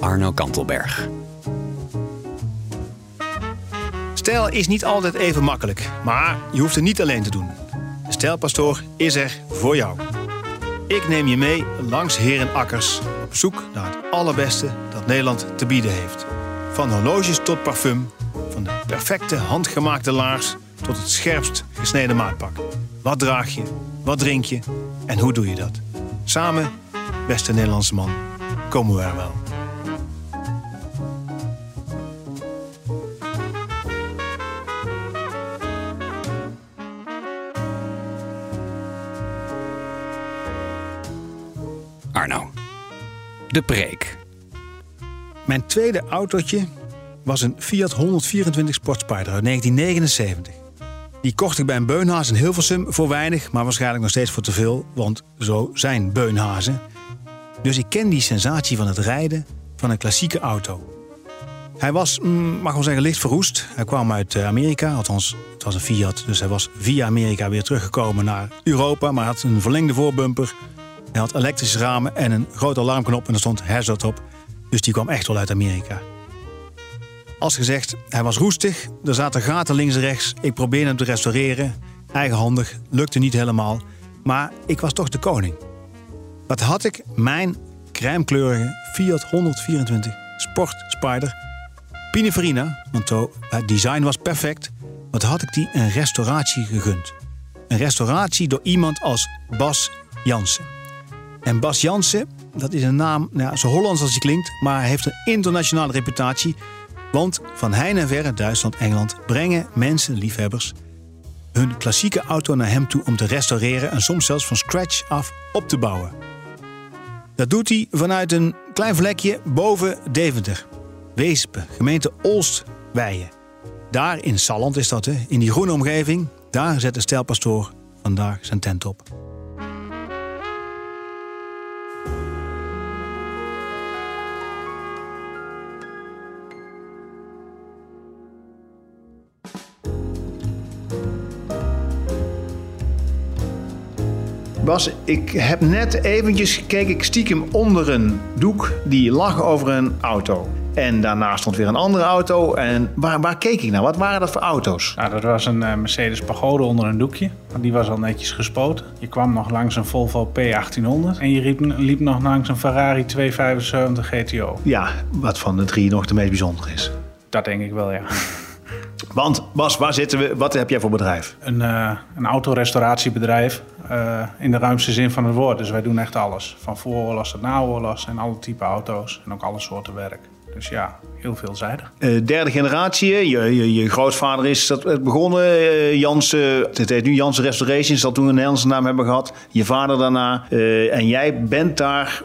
Arno Kantelberg. Stijl is niet altijd even makkelijk, maar je hoeft het niet alleen te doen. De Stijlpastoor is er voor jou. Ik neem je mee langs herenakkers op zoek naar het allerbeste dat Nederland te bieden heeft. Van horloges tot parfum, van de perfecte handgemaakte laars tot het scherpst gesneden maatpak. Wat draag je, wat drink je en hoe doe je dat? Samen, beste Nederlandse man, komen we er wel. De preek. Mijn tweede autootje was een Fiat 124 Sportspider uit 1979. Die kocht ik bij een beunhaas in Hilversum voor weinig, maar waarschijnlijk nog steeds voor te veel, want zo zijn beunhazen. Dus ik ken die sensatie van het rijden van een klassieke auto. Hij was, mm, mag wel zeggen, licht verroest. Hij kwam uit eh, Amerika, althans, het was een Fiat, dus hij was via Amerika weer teruggekomen naar Europa, maar had een verlengde voorbumper. Hij had elektrische ramen en een grote alarmknop en er stond hazard op. Dus die kwam echt wel uit Amerika. Als gezegd, hij was roestig, er zaten gaten links en rechts. Ik probeerde hem te restaureren. Eigenhandig, lukte niet helemaal. Maar ik was toch de koning. Wat had ik? Mijn crèmekleurige Fiat 124 Sport Spider. Pininfarina, want het design was perfect. Wat had ik die een restauratie gegund? Een restauratie door iemand als Bas Jansen. En Bas Jansen, dat is een naam, nou, zo Hollands als hij klinkt, maar heeft een internationale reputatie. Want van heine en verre, Duitsland, Engeland, brengen mensen, liefhebbers, hun klassieke auto naar hem toe om te restaureren en soms zelfs van scratch af op te bouwen. Dat doet hij vanuit een klein vlekje boven Deventer. Weespen, gemeente Olstweijen. Daar in Salland is dat, hè, in die groene omgeving, daar zet de stijlpastoor vandaag zijn tent op. Bas, ik heb net eventjes keek ik stiekem onder een doek die lag over een auto. En daarnaast stond weer een andere auto. En waar, waar keek ik naar? Wat waren dat voor auto's? Nou, dat was een uh, Mercedes Pagode onder een doekje. Die was al netjes gespoten. Je kwam nog langs een Volvo P1800. En je liep, liep nog langs een Ferrari 275 GTO. Ja, wat van de drie nog de meest bijzonder is. Dat denk ik wel, ja. Want Bas, waar zitten we? Wat heb jij voor bedrijf? Een, uh, een autorestauratiebedrijf. Uh, in de ruimste zin van het woord. Dus wij doen echt alles. Van vooroorlogs tot naoorlogs en alle type auto's. En ook alle soorten werk. Dus ja, heel veelzijdig. Uh, derde generatie, je, je, je, grootvader is dat begonnen. Uh, Jansen, het heet nu Jansen Restorations, dat toen een Nederlandse naam hebben gehad. Je vader daarna. En jij bent daar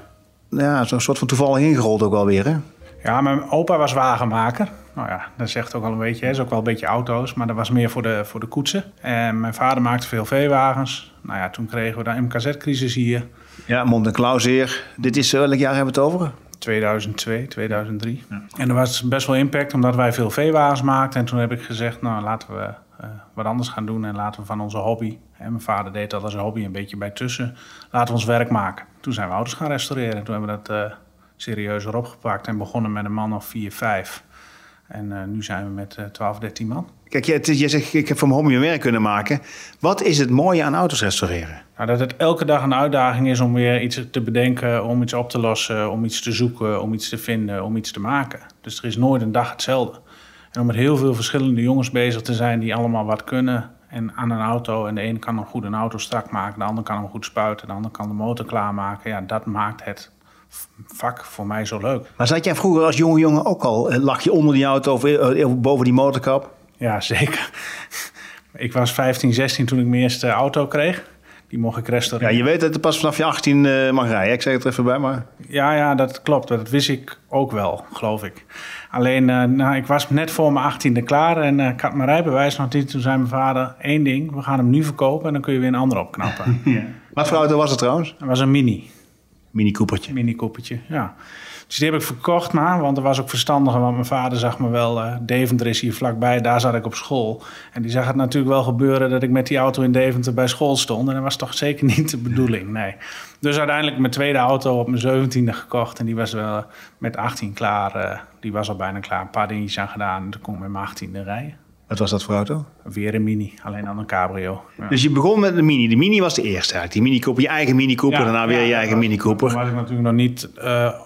ja, zo'n soort van toevallig ingerold ook alweer, hè? Ja, mijn opa was wagenmaker. Nou ja, dat zegt ook al een beetje. Hij is ook wel een beetje auto's, maar dat was meer voor de, voor de koetsen. En mijn vader maakte veel veewagens. Nou ja, toen kregen we de MKZ-crisis hier. Ja, Mond en. Dit is, welk jaar hebben we het over? 2002, 2003. Ja. En er was best wel impact omdat wij veel veewagens maakten. En toen heb ik gezegd, nou laten we uh, wat anders gaan doen en laten we van onze hobby... En mijn vader deed dat als hobby een beetje bij tussen. Laten we ons werk maken. Toen zijn we auto's gaan restaureren. En toen hebben we dat uh, serieuzer opgepakt en begonnen met een man of 4, 5. En uh, nu zijn we met uh, 12, 13 man. Kijk, je, je zegt, ik heb van mijn hobby mijn werk kunnen maken. Wat is het mooie aan auto's restaureren? Nou, dat het elke dag een uitdaging is om weer iets te bedenken, om iets op te lossen, om iets te zoeken, om iets te vinden, om iets te maken. Dus er is nooit een dag hetzelfde. En om met heel veel verschillende jongens bezig te zijn die allemaal wat kunnen en aan een auto. En de ene kan een goed een auto strak maken, de ander kan hem goed spuiten, de ander kan de motor klaarmaken. Ja, dat maakt het vak voor mij zo leuk. Maar zat jij vroeger als jonge jongen ook al, lag je onder die auto of boven die motorkap? Ja, zeker. Ik was 15, 16 toen ik mijn eerste auto kreeg. Die mocht ik Ja, restaureren. je weet dat het pas vanaf je 18 eh, mag rijden. Ik zeg het er even bij, maar... Ja, ja, dat klopt. Dat wist ik ook wel, geloof ik. Alleen, eh, nou, ik was net voor mijn achttiende klaar en eh, ik had mijn rijbewijs nog niet. Toen zei mijn vader, één ding, we gaan hem nu verkopen en dan kun je weer een ander opknappen. Wat voor auto was het trouwens? Dat was een mini, Mini Coopertje. mini koepertje, ja. Dus die heb ik verkocht maar, want dat was ook verstandiger. Want mijn vader zag me wel, eh, Deventer is hier vlakbij, daar zat ik op school. En die zag het natuurlijk wel gebeuren dat ik met die auto in Deventer bij school stond. En dat was toch zeker niet de bedoeling, nee. Dus uiteindelijk mijn tweede auto op mijn zeventiende gekocht. En die was wel met 18 klaar, eh, die was al bijna klaar. Een paar dingetjes aan gedaan en toen kon ik met mijn achttiende rijden. Wat was dat voor auto? Weer een mini, alleen dan een cabrio. Ja. Dus je begon met de Mini. De Mini was de eerste eigenlijk. Die Mini Cooper, je eigen Mini Cooper. Ja, daarna weer je eigen Mini Toen Cooper. was ik natuurlijk nog niet eh,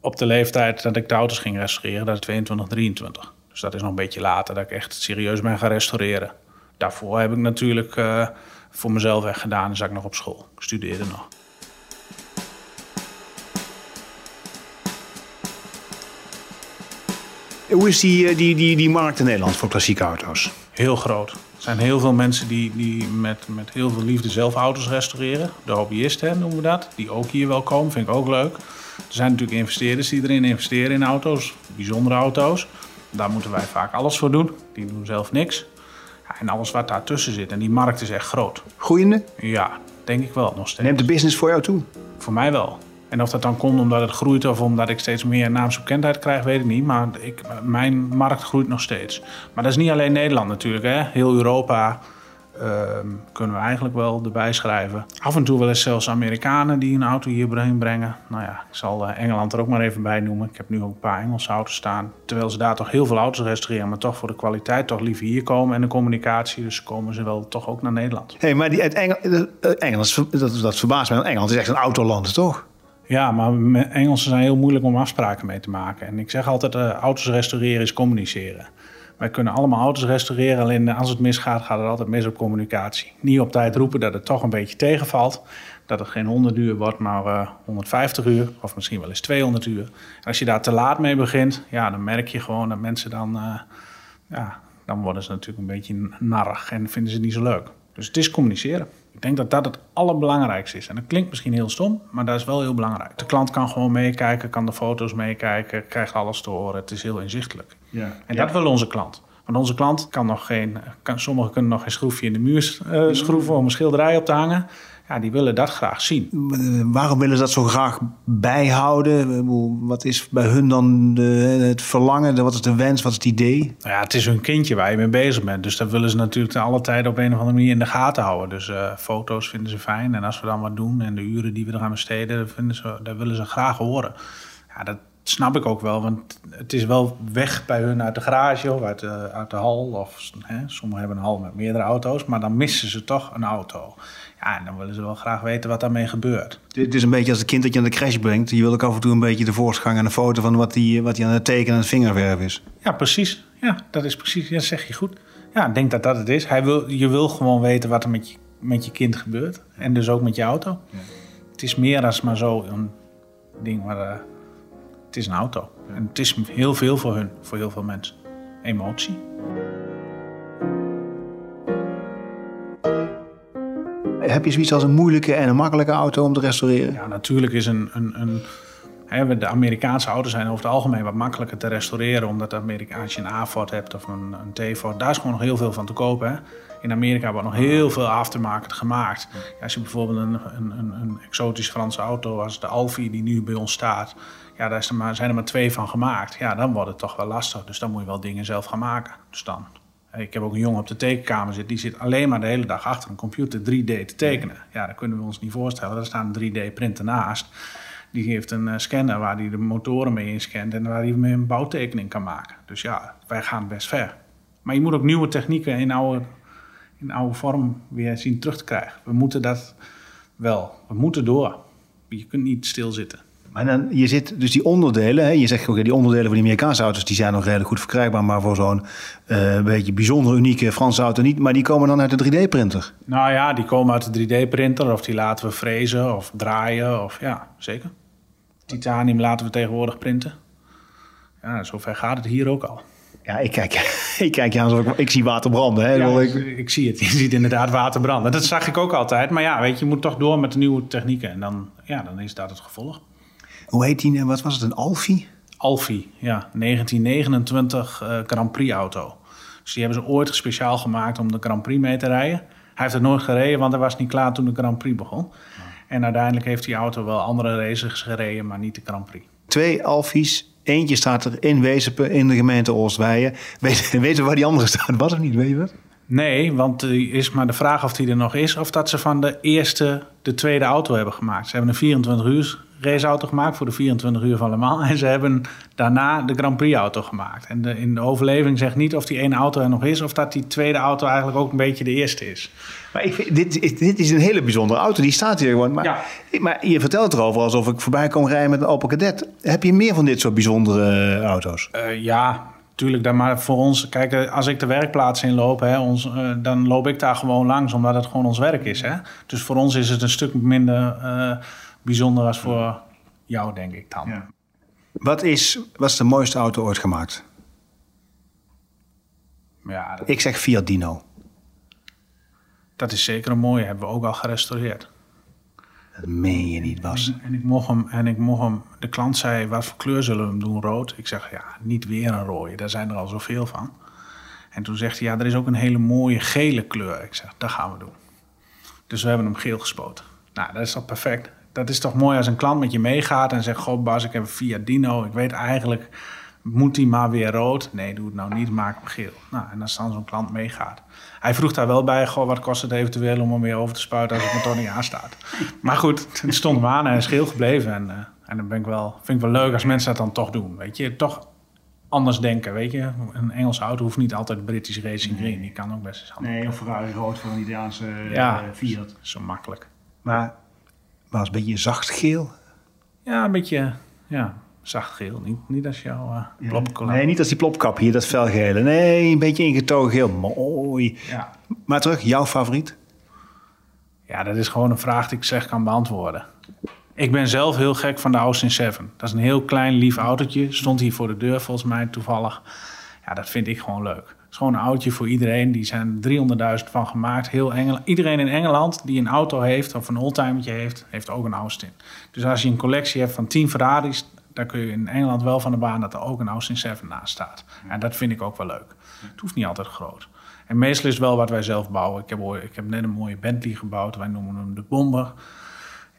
op de leeftijd dat ik de auto's ging restaureren. Dat is 22, 23. Dus dat is nog een beetje later dat ik echt serieus ben gaan restaureren. Daarvoor heb ik natuurlijk eh, voor mezelf echt gedaan en zat ik nog op school. Ik studeerde nog. Hoe is die, eh, die, die, die markt in Nederland voor klassieke auto's? Heel groot. Er zijn heel veel mensen die, die met, met heel veel liefde zelf auto's restaureren. De hobbyisten noemen we dat. Die ook hier wel komen, vind ik ook leuk. Er zijn natuurlijk investeerders die erin investeren in auto's. Bijzondere auto's. Daar moeten wij vaak alles voor doen. Die doen zelf niks. Ja, en alles wat daartussen zit. En die markt is echt groot. Groeiende? Ja, denk ik wel nog steeds. Neemt de business voor jou toe? Voor mij wel. En of dat dan komt omdat het groeit of omdat ik steeds meer naamsbekendheid krijg, weet ik niet. Maar ik, mijn markt groeit nog steeds. Maar dat is niet alleen Nederland natuurlijk. Hè. Heel Europa ehm, kunnen we eigenlijk wel erbij schrijven. Af en toe wel eens zelfs Amerikanen die een auto hierheen brengen. Nou ja, ik zal eh, Engeland er ook maar even bij noemen. Ik heb nu ook een paar Engelse auto's staan. Terwijl ze daar toch heel veel auto's restaureren, maar toch voor de kwaliteit toch liever hier komen en de communicatie. Dus komen ze wel toch ook naar Nederland. hey, maar die, Engel, eh, Engeland, dat, dat verbaast mij. Engeland is echt een autoland, toch? Ja, maar Engelsen zijn heel moeilijk om afspraken mee te maken. En ik zeg altijd, eh, auto's restaureren is communiceren. Wij kunnen allemaal auto's restaureren, alleen als het misgaat, gaat het altijd mis op communicatie. Niet op tijd roepen dat het toch een beetje tegenvalt. Dat het geen 100 uur wordt, maar eh, 150 uur. Of misschien wel eens 200 uur. Als je daar te laat mee begint, ja, dan merk je gewoon dat mensen dan... eh, ja, dan worden ze natuurlijk een beetje narrig en vinden ze het niet zo leuk. Dus het is communiceren. Ik denk dat dat het allerbelangrijkste is. En dat klinkt misschien heel stom, maar dat is wel heel belangrijk. De klant kan gewoon meekijken, kan de foto's meekijken, krijgt alles te horen. Het is heel inzichtelijk. Ja. En dat wil onze klant. Want onze klant kan nog geen, kan, sommigen kunnen nog geen schroefje in de muur eh, schroeven om een schilderij op te hangen. Ja, die willen dat graag zien. Waarom willen ze dat zo graag bijhouden? Wat is bij hun dan de, het verlangen? Wat is de wens? Wat is het idee? Nou ja, het is hun kindje waar je mee bezig bent. Dus dat willen ze natuurlijk te alle tijden op een of andere manier in de gaten houden. Dus eh, foto's vinden ze fijn. En als we dan wat doen en de uren die we eraan besteden, vinden ze, dat willen ze graag horen. Ja, dat snap ik ook wel. Want het is wel weg bij hun uit de garage of uit de, uit de hal. Of, hè, sommigen hebben een hal met meerdere auto's. Maar dan missen ze toch een auto. Ja, en dan willen ze wel graag weten wat daarmee gebeurt. Het is een beetje als een kind dat je aan de crash brengt. Je wil ook af en toe een beetje de voortgang en een foto van wat hij wat die aan het tekenen en het vingerwerf is. Ja, precies. Ja, dat is precies. Ja, dat zeg je goed. Ja, ik denk dat dat het is. Hij wil, je wil gewoon weten wat er met je, met je kind gebeurt. En dus ook met je auto. Het is meer dan maar zo een ding, maar eh, het is een auto. En het is heel veel voor hun, voor heel veel mensen. Emotie. Heb je zoiets als een moeilijke en een makkelijke auto om te restaureren? Ja, natuurlijk is een... een, een de Amerikaanse auto's zijn over het algemeen wat makkelijker te restaureren. Omdat Amerika, als je een A-Ford hebt of een, een T-Ford, daar is gewoon nog heel veel van te kopen. In Amerika wordt nog heel veel aftermarket gemaakt. Als je bijvoorbeeld een, een, een, exotisch Franse auto als de Alfie die nu bij ons staat... Ja, daar er maar, zijn er maar twee van gemaakt. Ja, dan wordt het toch wel lastig. Dus dan moet je wel dingen zelf gaan maken. Dus dan... Ik heb ook een jongen op de tekenkamer zitten. Die zit alleen maar de hele dag achter een computer 3D te tekenen. Ja, dat kunnen we ons niet voorstellen. Er staat een 3D-printer naast. Die heeft een eh, scanner waar hij de motoren mee inscant en waar hij mee een bouwtekening kan maken. Dus ja, wij gaan best ver. Maar je moet ook nieuwe technieken in oude, in oude vorm weer zien terug te krijgen. We moeten dat wel. We moeten door. Je kunt niet stilzitten. Maar dan, je zit dus die onderdelen, hè, je zegt ook die onderdelen van die Amerikaanse auto's, die zijn nog redelijk goed verkrijgbaar, maar voor zo'n eh, beetje bijzonder unieke Franse auto niet. Maar die komen dan uit de 3D-printer. Nou ja, die komen uit de 3D-printer of die laten we frezen of draaien. Of, ja, zeker. Titanium laten we tegenwoordig printen. Ja, zover gaat het hier ook al. Ja, ik kijk, ik kijk je aan ik, ik zie water branden. Hè? Ja, ik, ik zie het. Je ziet inderdaad water branden. Dat zag ik ook altijd. Maar ja, weet je, je moet toch door met de nieuwe technieken. En dan, ja, dan is dat het gevolg. Hoe heet die? Wat was het? Een Alfie? Alfie, ja, 1929 eh, Grand Prix auto. Dus die hebben ze ooit speciaal gemaakt om de Grand Prix mee te rijden. Hij heeft het nooit gereden, want hij was niet klaar toen de Grand Prix begon. En uiteindelijk heeft die auto wel andere races gereden, maar niet de Grand Prix. Twee Alfies. Eentje staat er in Wezepen in de gemeente Oostweijen. Weet, weten we waar die andere staat? Was of niet? Weet je dat? Nee, want die is maar de vraag of die er nog is... of dat ze van de eerste de tweede auto hebben gemaakt. Ze hebben een 24 uur raceauto gemaakt voor de 24 uur van Le Mans... en ze hebben daarna de Grand Prix auto gemaakt. En de, in de overleving zegt niet of die ene auto er nog is... of dat die tweede auto eigenlijk ook een beetje de eerste is. Maar ik, vind- dit, is- dit is een hele bijzondere auto. Die staat hier gewoon. Maar, Ja. maar je vertelt erover alsof ik voorbij kom rijden met een Opel Kadett. Heb je meer van dit soort bijzondere eh, auto's? Eh, ja, tuurlijk. Dan maar voor ons, kijk, eh, als ik de werkplaats inloop, hè, ons, dan loop ik daar gewoon langs, omdat het gewoon ons werk is. Hè? Dus voor ons is het een stuk minder bijzonder als voor jou, denk ik dan. Wat is, wat is de mooiste auto ooit gemaakt? Ja, dat, Ik zeg Fiat Dino. dat is zeker een mooie. Hebben we ook al gerestaureerd. Dat meen je niet, Bas. En ik mocht hem, en ik mocht hem, de klant zei, wat voor kleur zullen we hem doen? Rood. Ik zeg, ja, niet weer een rode. Daar zijn er al zoveel van. En toen zegt hij, ja, er is ook een hele mooie gele kleur. Ik zeg, dat gaan we doen. Dus we hebben hem geel gespoten. Nou, dat is toch perfect? Dat is toch mooi als een klant met je meegaat en zegt... Goh Bas, ik heb Fiat Dino. Ik weet eigenlijk, moet die maar weer rood? Nee, doe het nou niet, maak hem geel. Nou, en als dan zo'n klant meegaat. Hij vroeg daar wel bij, goh, wat kost het eventueel om hem weer over te spuiten... als het motor niet aanstaat. Maar goed, het stond hem aan en hij is geel gebleven. En, eh, en dan ben ik wel, vind ik wel leuk als mensen dat dan toch doen. Weet je, toch anders denken, weet je. Een Engelse auto hoeft niet altijd British Racing Green. Die kan ook best eens anders. Nee, of Ferrari rood voor een Italiaanse Ja. Fiat. Zo makkelijk. Maar was een beetje zacht geel. Ja, een beetje ja, zacht geel. Niet, niet als jouw uh. Nee, niet als die plopkap hier, dat felgele. Nee, een beetje ingetogen geel. Mooi. Ja. Maar terug, jouw favoriet? ja, dat is gewoon een vraag die ik slecht kan beantwoorden. Ik ben zelf heel gek van de Austin 7. Dat is een heel klein, lief autootje. Stond hier voor de deur volgens mij toevallig. Ja, dat vind ik gewoon leuk. Is gewoon een autootje voor iedereen. Die zijn 300.000 van gemaakt. Heel Iedereen in Engeland die een auto heeft of een oldtimertje heeft, heeft ook een Austin. Dus als je een collectie hebt van 10 Ferraris, dan kun je in Engeland wel van de baan dat er ook een Austin 7 naast staat. En dat vind ik ook wel leuk. Het hoeft niet altijd groot. En meestal is het wel wat wij zelf bouwen. Ik heb, ik heb net een mooie Bentley gebouwd. Wij noemen hem de Bomber.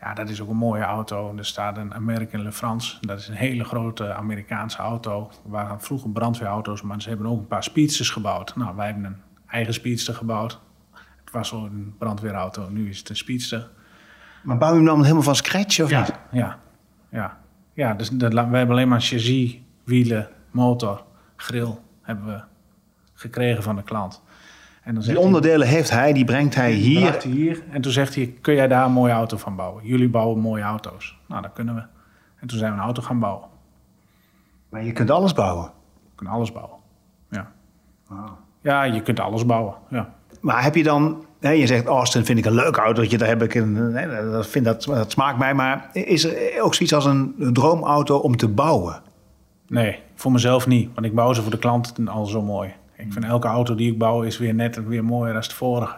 Ja, dat is ook een mooie auto. Er staat een American Le France. Dat is een hele grote Amerikaanse auto. Er waren vroeger brandweerauto's, maar ze hebben ook een paar speedsters gebouwd. Nou, wij hebben een eigen speedster gebouwd. Het was al een brandweerauto, nu is het een speedster. Maar bouw je hem dan helemaal van scratch of Ja, niet? ja, ja. ja dus dat, we hebben alleen maar chassis, wielen, motor, grill hebben we gekregen van de klant. En dan Die hij- onderdelen heeft hij, die brengt hij hier. hij hier. En toen zegt hij, kun jij daar een mooie auto van bouwen? Jullie bouwen mooie auto's. Nou, dat kunnen we. En toen zijn we een auto gaan bouwen. Maar je kunt alles bouwen. We kunnen alles bouwen. Ja. Ja, je kunt alles bouwen. Ja. Maar heb je dan, hè, je zegt Austin vind ik een leuk autootje, daar heb ik een, hè, dat, vind, dat, dat smaakt mij. Maar is er ook zoiets als een, een droomauto om te bouwen? Nee, voor mezelf niet. Want ik bouw ze voor de klant al zo mooi. Ik vind elke auto die ik bouw is weer net weer mooier dan de vorige.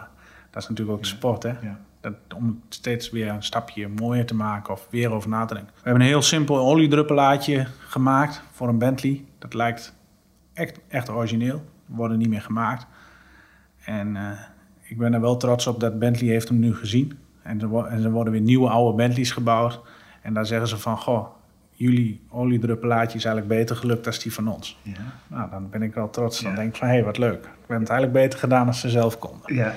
Dat is natuurlijk ook de sport, hè? Dat, om steeds weer een stapje mooier te maken of weer over na te denken. We hebben een heel simpel oliedruppelaatje gemaakt voor een Bentley. Dat lijkt echt, echt origineel. Worden niet meer gemaakt. En eh, ik ben er wel trots op dat Bentley heeft hem nu gezien. En er, wo- en er worden weer nieuwe oude Bentleys gebouwd. En daar zeggen ze van, goh, jullie oliedruppelaatje is eigenlijk beter gelukt dan die van ons. Nou, dan ben ik wel trots. Dan denk ik van, hé, hey, wat leuk. We hebben het eigenlijk beter gedaan als ze zelf konden. Ja.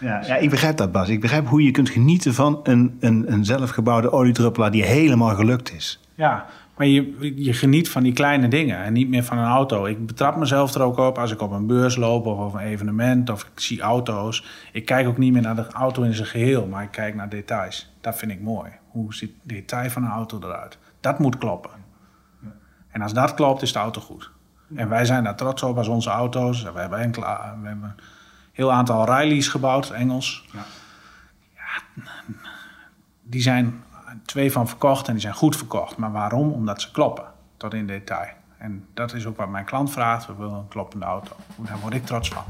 Ja, ja, ik begrijp dat, Bas. Ik begrijp hoe je kunt genieten van een, een, een zelfgebouwde oliedruppelaar die helemaal gelukt is. Ja, maar je, je geniet van die kleine dingen en niet meer van een auto. Ik betrap mezelf er ook op als ik op een beurs loop of op een evenement of ik zie auto's. Ik kijk ook niet meer naar de auto in zijn geheel, maar ik kijk naar details. Dat vind ik mooi. Hoe ziet het detail van een auto eruit? Dat moet kloppen. En als dat klopt, is de auto goed. En wij zijn daar trots op als onze auto's. We hebben, enkele, we hebben een heel aantal Rileys gebouwd, Engels. Ja, die zijn twee van verkocht en die zijn goed verkocht. Maar waarom? Omdat ze kloppen, tot in detail. En dat is ook wat mijn klant vraagt. We willen een kloppende auto. Daar word ik trots van.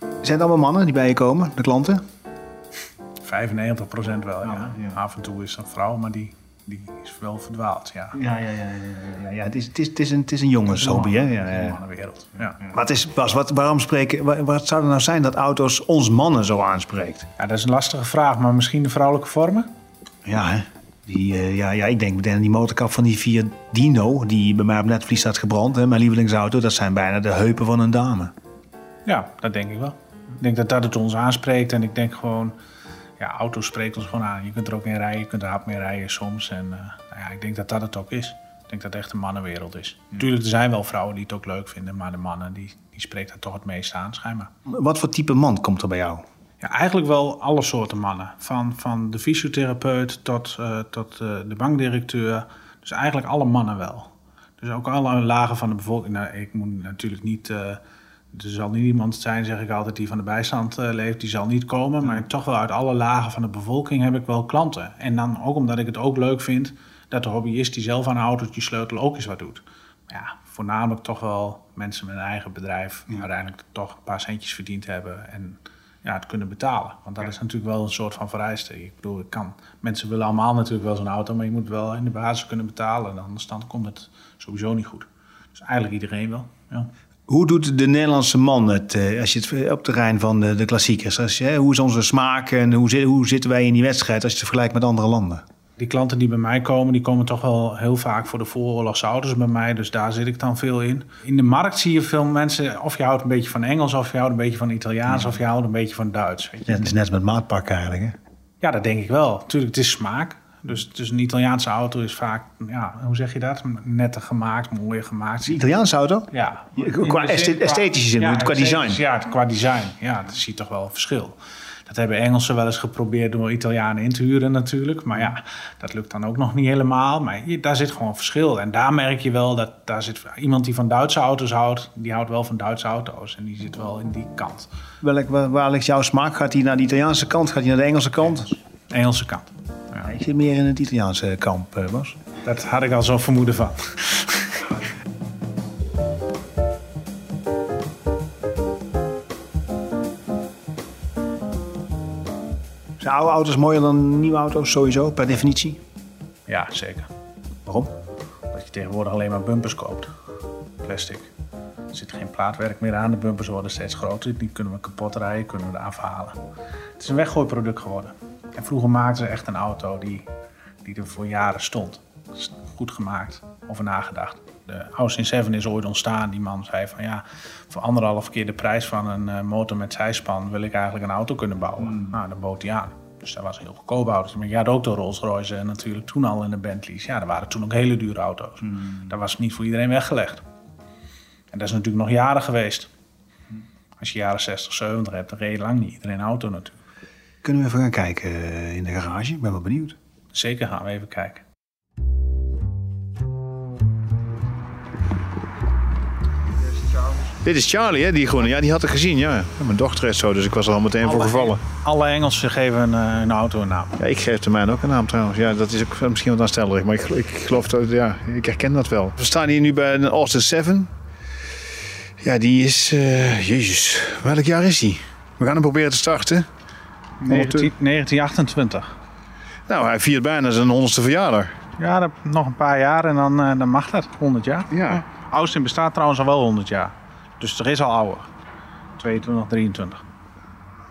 Zijn het allemaal mannen die bij je komen, de klanten? 95 procent wel, ja. Ja, ja. Af en toe is een vrouw, maar die, die is wel verdwaald, ja. Ja, ja, ja. ja, ja, ja. Het, is, het, is, het, is een, het is een jongenshobby, hè? Ja, ja. In de wereld. Ja. Maar het is, Bas, wat, waarom spreken, wa- wat zou er nou zijn dat auto's ons mannen zo aanspreekt? ja, dat is een lastige vraag, maar misschien de vrouwelijke vormen? Ja, hè? Die, eh, ja, ja, ik denk meteen aan die motorkap van die Fiat Dino, die bij mij op netvlies staat gebrand. Hè? Mijn lievelingsauto, dat zijn bijna de heupen van een dame. Ja, dat denk ik wel. Ik denk dat dat het ons aanspreekt. En ik denk gewoon, ja, auto spreekt ons gewoon aan. Je kunt er ook in rijden, je kunt er hard mee rijden soms. En eh, nou ja, ik denk dat dat het ook is. Ik denk dat het echt een mannenwereld is. Natuurlijk, er zijn wel vrouwen die het ook leuk vinden. Maar de mannen, die, die spreken daar toch het meest aan, schijnbaar. Wat voor type man komt er bij jou? Ja, eigenlijk wel alle soorten mannen. Van, van de fysiotherapeut tot, eh, tot eh, de bankdirecteur. Dus eigenlijk alle mannen wel. Dus ook alle lagen van de bevolking. Nou, ik moet natuurlijk niet... er zal niet iemand zijn, zeg ik altijd, die van de bijstand eh, leeft. Die zal niet komen. Maar toch wel uit alle lagen van de bevolking heb ik wel klanten. En dan ook omdat ik het ook leuk vind... dat de hobbyist die zelf aan een autootje sleutelen ook eens wat doet. Maar ja, voornamelijk toch wel mensen met een eigen bedrijf... uiteindelijk toch een paar centjes verdiend hebben... en ja, het kunnen betalen. Want dat is natuurlijk wel een soort van vereiste. Ik bedoel, ik kan, mensen willen allemaal natuurlijk wel zo'n auto, maar je moet wel in de basis kunnen betalen. Anders dan komt het sowieso niet goed. Dus eigenlijk iedereen wel. Ja. Hoe doet de Nederlandse man het, eh, als je het op terrein van de, de klassiekers? Als je, hoe is onze smaak en hoe, hoe zitten wij in die wedstrijd als je het vergelijkt met andere landen? Die klanten die bij mij komen, die komen toch wel heel vaak voor de vooroorlogse auto's bij mij. Dus daar zit ik dan veel in. In de markt zie je veel mensen, of je houdt een beetje van Engels, of je houdt een beetje van Italiaans, of je houdt een beetje van Duits. Weet je. Ja, het is net met maatpak eigenlijk. Hè? Ja, dat denk ik wel. Tuurlijk, het is smaak. Dus, dus een Italiaanse auto is vaak, ja, hoe zeg je dat? Netter gemaakt, mooier gemaakt. Een Italiaanse auto? Ja. Qua In de esthe- zin- esthetische zin, qua design. esthetisch, Ja, qua design. Ja, dat zie je toch wel een verschil. Dat hebben Engelsen wel eens geprobeerd door Italianen in te huren natuurlijk. Maar ja, dat lukt dan ook nog niet helemaal. Maar je- daar zit gewoon verschil. En daar merk je wel dat daar zit iemand die van Duitse auto's houdt... die houdt wel van Duitse auto's. En die zit wel in die kant. Welk, waar, waar ligt jouw smaak? Gaat hij naar de Italiaanse kant? Gaat hij naar de Engelse kant? Engelse kant. Ja, ik zit meer in het Italiaanse kamp, eh, Bas. Dat had ik al zo'n vermoeden van. Zijn oude auto's mooier dan nieuwe auto's sowieso, per definitie? Ja, zeker. Waarom? Dat je tegenwoordig alleen maar bumpers koopt. Plastic. Er zit geen plaatwerk meer aan. De bumpers worden steeds groter. Die kunnen we kapot rijden, kunnen we eraf halen. Het is een weggooiproduct geworden. En vroeger maakten ze echt een auto die, die er voor jaren stond. Dat is goed gemaakt, over nagedacht. De Austin 7 is ooit ontstaan. Die man zei van ja, voor anderhalf keer de prijs van een eh, motor met zijspan wil ik eigenlijk een auto kunnen bouwen. Nou, dan bood hij aan. Dus dat was een heel goedkoop auto. Maar je had ook de Rolls Royce en natuurlijk toen al in de Bentleys. Ja, er waren toen ook hele dure auto's. Dat was niet voor iedereen weggelegd. En dat is natuurlijk nog jaren geweest. Als je jaren 60, 70 hebt, dan reed je lang niet iedereen een auto natuurlijk. Kunnen we even gaan kijken eh, in de garage? Ik ben wel benieuwd. Zeker gaan we even kijken. Dit is Charlie, hè, die groene. Ja, die had ik gezien, ja. Mijn dochter is zo, dus ik was er al meteen voor gevallen. Alle Engelsen geven een, eh, een auto een naam. Ja, ik geef de mijne ook een naam trouwens. Ja, dat is ook misschien wat aanstellerig, maar ik, ik geloof dat, ja, ik herken dat wel. We staan hier nu bij een Austin 7. Ja, die is, eh, jezus, welk jaar is die? We gaan hem proberen te starten. 19, 1928. Nou, hij viert bijna zijn honderdste verjaardag. Ja, dat, nog een paar jaar en dan, eh, dan mag dat. 100 jaar. Ja. Austin bestaat trouwens al wel 100 jaar. Dus er is al ouder. 22, 23.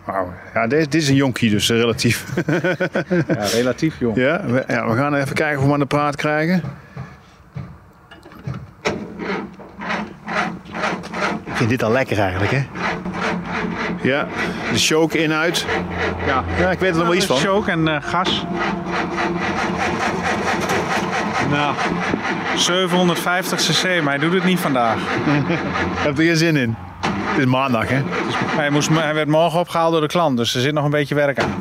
Wauw. Ja, dit, dit is een jonkie dus, eh, relatief. Ja, relatief jong. ja, we, ja, we gaan even kijken of we hem aan de praat krijgen. Ik vind dit al lekker eigenlijk, hè? Ja, de choke in-uit. Ja. Ja, ik weet er nog wel iets van. Choke en eh, gas. Nou, 750 cc, maar hij doet het niet vandaag. Heb er geen zin in. Het is maandag, hè? Hij, moest, hij werd morgen opgehaald door de klant, dus er zit nog een beetje werk aan.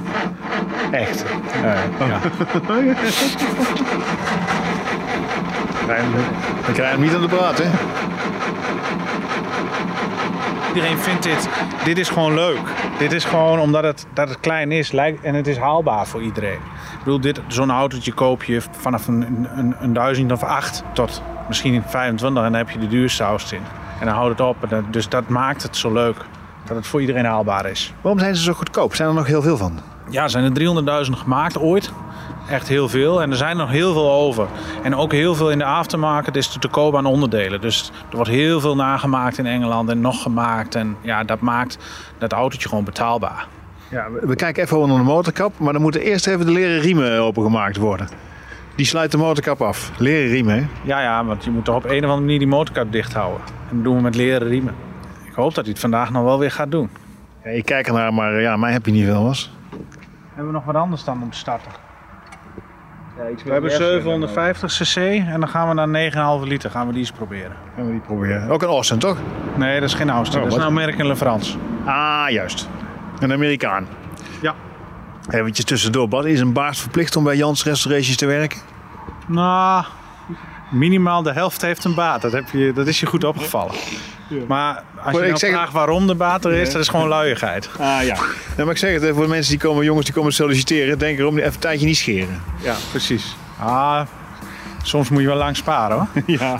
Echt. ja. We krijgen hem niet aan de praat, hè? Iedereen vindt dit, dit is gewoon leuk. Dit is gewoon omdat het, dat het klein is lijkt, en het is haalbaar voor iedereen. Ik bedoel, dit, zo'n autootje koop je vanaf een, een, een duizend of acht tot misschien 25 en dan heb je de duurste in. En dan houdt het op. En dat- dus dat maakt het zo leuk. Dat het voor iedereen haalbaar is. Waarom zijn ze zo goedkoop? Zijn er nog heel veel van? Ja, er zijn er 300.000 gemaakt ooit. Echt heel veel. En er zijn nog heel veel over. En ook heel veel in de aftermarket is te, te koop aan onderdelen. Dus er wordt heel veel nagemaakt in Engeland en nog gemaakt. En ja, dat maakt dat autootje gewoon betaalbaar. Ja, we, kijken even onder de motorkap, maar dan moeten eerst even de leren riemen opengemaakt worden. Die sluit de motorkap af. Leren riemen, hè? Ja, ja, want je moet toch op een of andere manier die motorkap dicht houden. En dat doen we met leren riemen. Ik hoop dat hij het vandaag nog wel weer gaat doen. Ja, ik kijk ernaar, maar ja, mij heb je niet veel was. Hebben we nog wat anders dan om te starten? We hebben 750 cc en dan gaan we naar 9,5 liter. Gaan we die eens proberen. Gaan we die proberen. Ook een Austin, toch? Nee, dat is geen Austin. Oh, dat is een American LaFrance. Ah, juist. Een Amerikaan. Ja. Eventjes tussendoor, Bas. Is een baas verplicht om bij Jans Restorations te werken? Nou, minimaal de helft heeft een baat. Dat, heb je, dat is je goed opgevallen. Maar als Maar je nou zeg- vraagt waarom de baat er is, dat is gewoon luiigheid. Ah, ja. maar ik zeg het, voor de mensen die komen, jongens die komen solliciteren, denk erom, even een tijdje niet scheren. Ja, precies. Ah, soms moet je wel lang sparen hoor. Ja.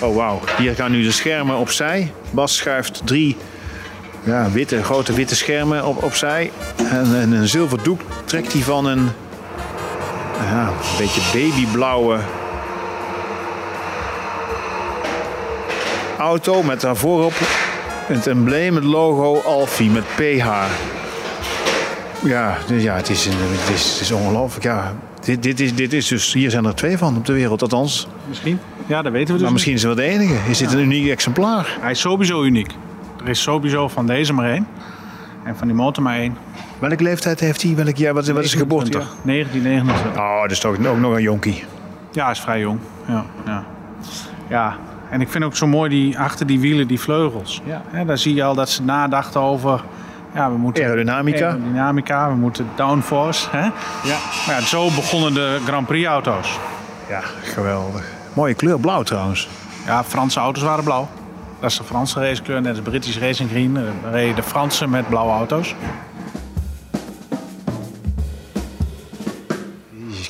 Oh, wauw. Hier gaan nu de schermen opzij. Bas schuift drie ja, witte, grote witte schermen op, opzij. En, en een zilver doek trekt hij van een, ja, een beetje babyblauwe auto met daar voorop het embleem, het logo Alfie met PH. Ja, dus ja het is, het is, het is ongelooflijk. Ja, dit, dit, is, dit is dus, hier zijn er twee van op de wereld, althans. Misschien? Ja, dat weten we dus Maar misschien is het wel de enige. Is dit een uniek exemplaar? niet. Hij is sowieso uniek. Er is sowieso van deze maar één. En van die motor maar één. Welke leeftijd heeft hij? Welk jaar? Wat, wat is de geboorte? 1929. Oh, dat is toch ook nog een jonkie. Ja, hij is vrij jong. Ja, ja. ja, en ik vind ook zo mooi die achter die wielen, die vleugels. Ja. Daar zie je al dat ze nadachten over. Ja, we moeten Aerodynamica. aerodynamica, we moeten downforce. Hè? Ja. Maar ja, zo begonnen de Grand Prix auto's. Ja, geweldig. Mooie kleur, blauw trouwens. Ja, Franse auto's waren blauw. Dat is de Franse racekleur, net als British Racing Green. Dan reden de Fransen met blauwe auto's.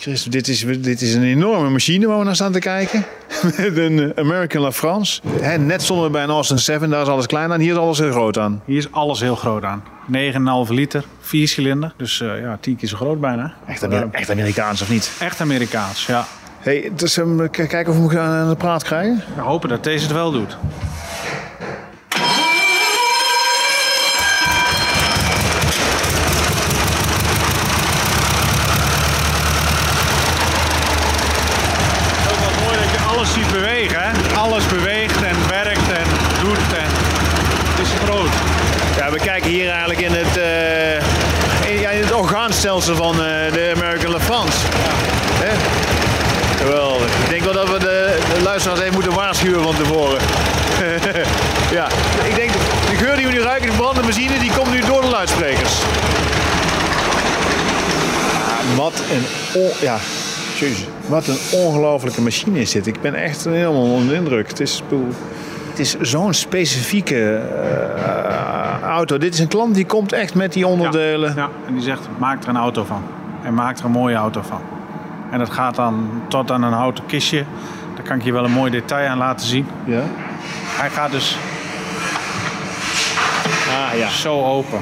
Christus, dit is, dit is een enorme machine waar we naar staan te kijken. Met een American La France. Hè, net stonden we bij een Austin 7, daar is alles klein aan. Hier is alles heel groot aan. Hier is alles heel groot aan. 9,5 liter, 4 cilinder. Dus eh, ja, 10 keer zo groot bijna. Echt, Amer- echt Amerikaans of niet? Echt Amerikaans, ja. Hey, dus, um, kijken of we hem aan de praat krijgen. We hopen dat deze het wel doet. Ook wel mooi dat je alles ziet bewegen. Hè? Alles beweegt en werkt en doet. En het is groot. Ja, we kijken hier eigenlijk in het, eh, in, ja, in het van eh, de American La France. Hè? Geweldig. Ik denk wel dat we de, de luisteraars even moeten waarschuwen van tevoren. ja, ik denk de geur die we nu ruiken, de brandende benzine, die komt nu door de luidsprekers. Ja, wat een, ja, jezus, wat een ongelofelijke machine is dit. Ik ben echt helemaal onder de indruk. Het is, het is zo'n specifieke eh, auto. Dit is een klant die komt echt met die onderdelen. Ja, en die zegt, maak er een auto van. En maak er een mooie auto van. En dat gaat dan tot aan een houten kistje. Daar kan ik je wel een mooi detail aan laten zien. Ja. Hij gaat dus Ah ja. zo open.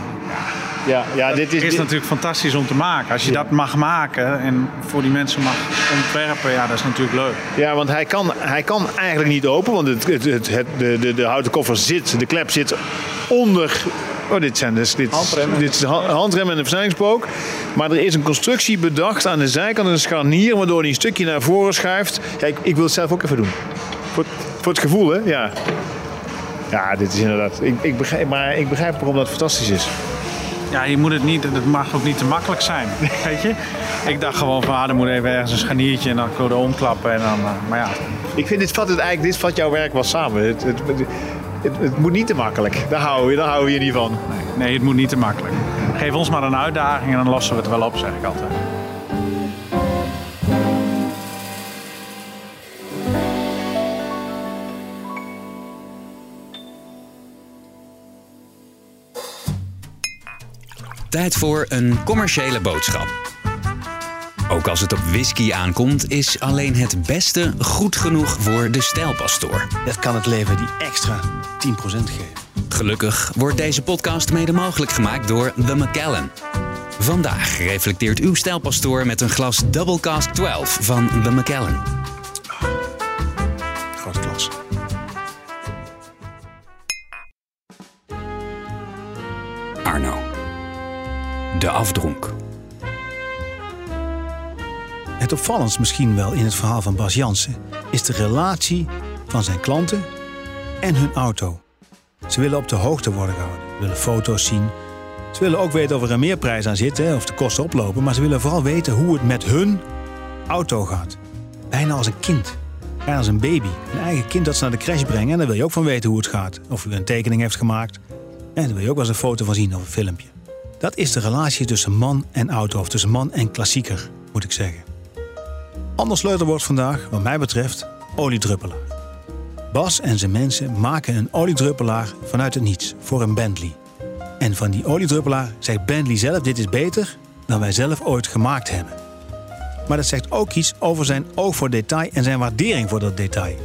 Ja, ja dit Het is. is natuurlijk fantastisch om te maken. Als je dat mag maken en voor die mensen mag ontwerpen, ja, dat is natuurlijk leuk. Ja, want hij kan, hij kan eigenlijk niet open, want het, het, het, het- de, de, de houten koffer zit, de klep zit onder. Oh, dit zijn dus dit, Handrem. dit is de ha- handrem en de versnellingspook. Maar er is een constructie bedacht aan de zijkant, een scharnier, waardoor hij een stukje naar voren schuift. Ja, ik, ik wil het zelf ook even doen. Voor, voor het gevoel, hè? Ja. Ja, dit is inderdaad. Ik, ik begrijp, maar ik begrijp waarom dat fantastisch is. Ja, je moet het niet, het mag ook niet te makkelijk zijn. Weet je? Ik dacht gewoon van, ah, moet even ergens een scharniertje en dan kun je er omklappen. En dan, eh, maar ja, Ik vind dit vat het eigenlijk, dit vat jouw werk wel samen. Het, het, het, het- het moet niet te makkelijk. Daar houden we, daar houden we hier niet van. nee, het moet niet te makkelijk. Geef ons maar een uitdaging en dan lossen we het wel op, zeg ik altijd. Tijd voor een commerciële boodschap. Ook als het op whisky aankomt, is alleen het beste goed genoeg voor de stijlpastoor. Dat kan het leven die extra 10% geven. Gelukkig wordt deze podcast mede mogelijk gemaakt door The Macallan. Vandaag reflecteert uw stijlpastoor met een glas Double Cask 12 van The Macallan. Grote klas. Arno. De afdronk. Het opvallendst misschien wel in het verhaal van Bas Jansen is de relatie van zijn klanten en hun auto. Ze willen op de hoogte worden gehouden, willen foto's zien. Ze willen ook weten of er een meerprijs aan zit of de kosten oplopen, maar ze willen vooral weten hoe het met hun auto gaat. Bijna als een kind, bijna als een baby. Een eigen kind dat ze naar de crash brengen en daar wil je ook van weten hoe het gaat. Of u een tekening heeft gemaakt. En daar wil je ook wel eens een foto van zien of een filmpje. Dat is de relatie tussen man en auto, of tussen man en klassieker, moet ik zeggen. Ander sleutelwoord vandaag, wat mij betreft, oliedruppelaar. Bas en zijn mensen maken een oliedruppelaar vanuit het niets voor een Bentley. En van die oliedruppelaar zegt Bentley zelf: dit is beter dan wij zelf ooit gemaakt hebben. Maar dat zegt ook iets over zijn oog voor detail en zijn waardering voor dat detail.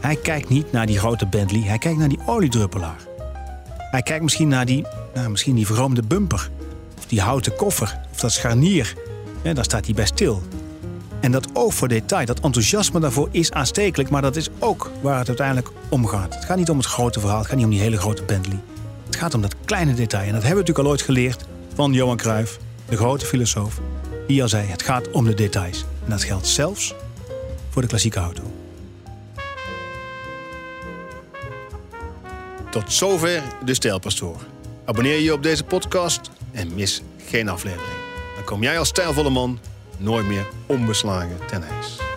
Hij kijkt niet naar die grote Bentley, hij kijkt naar die oliedruppelaar. Hij kijkt misschien naar die, nou, misschien die verroomde bumper. Of die houten koffer. Of dat scharnier. Daar staat hij bij stil. En dat oog voor detail, dat enthousiasme daarvoor is aanstekelijk. Maar dat is ook waar het uiteindelijk om gaat. Het gaat niet om het grote verhaal. Het gaat niet om die hele grote Bentley. Het gaat om dat kleine detail. En dat hebben we natuurlijk al ooit geleerd van Johan Cruijff. De grote filosoof. Die al zei, het gaat om de details. En dat geldt zelfs voor de klassieke auto. Tot zover de Stijlpastoor. Abonneer je op deze podcast en mis geen aflevering. Dan kom jij als stijlvolle man nooit meer onbeslagen ten ijs.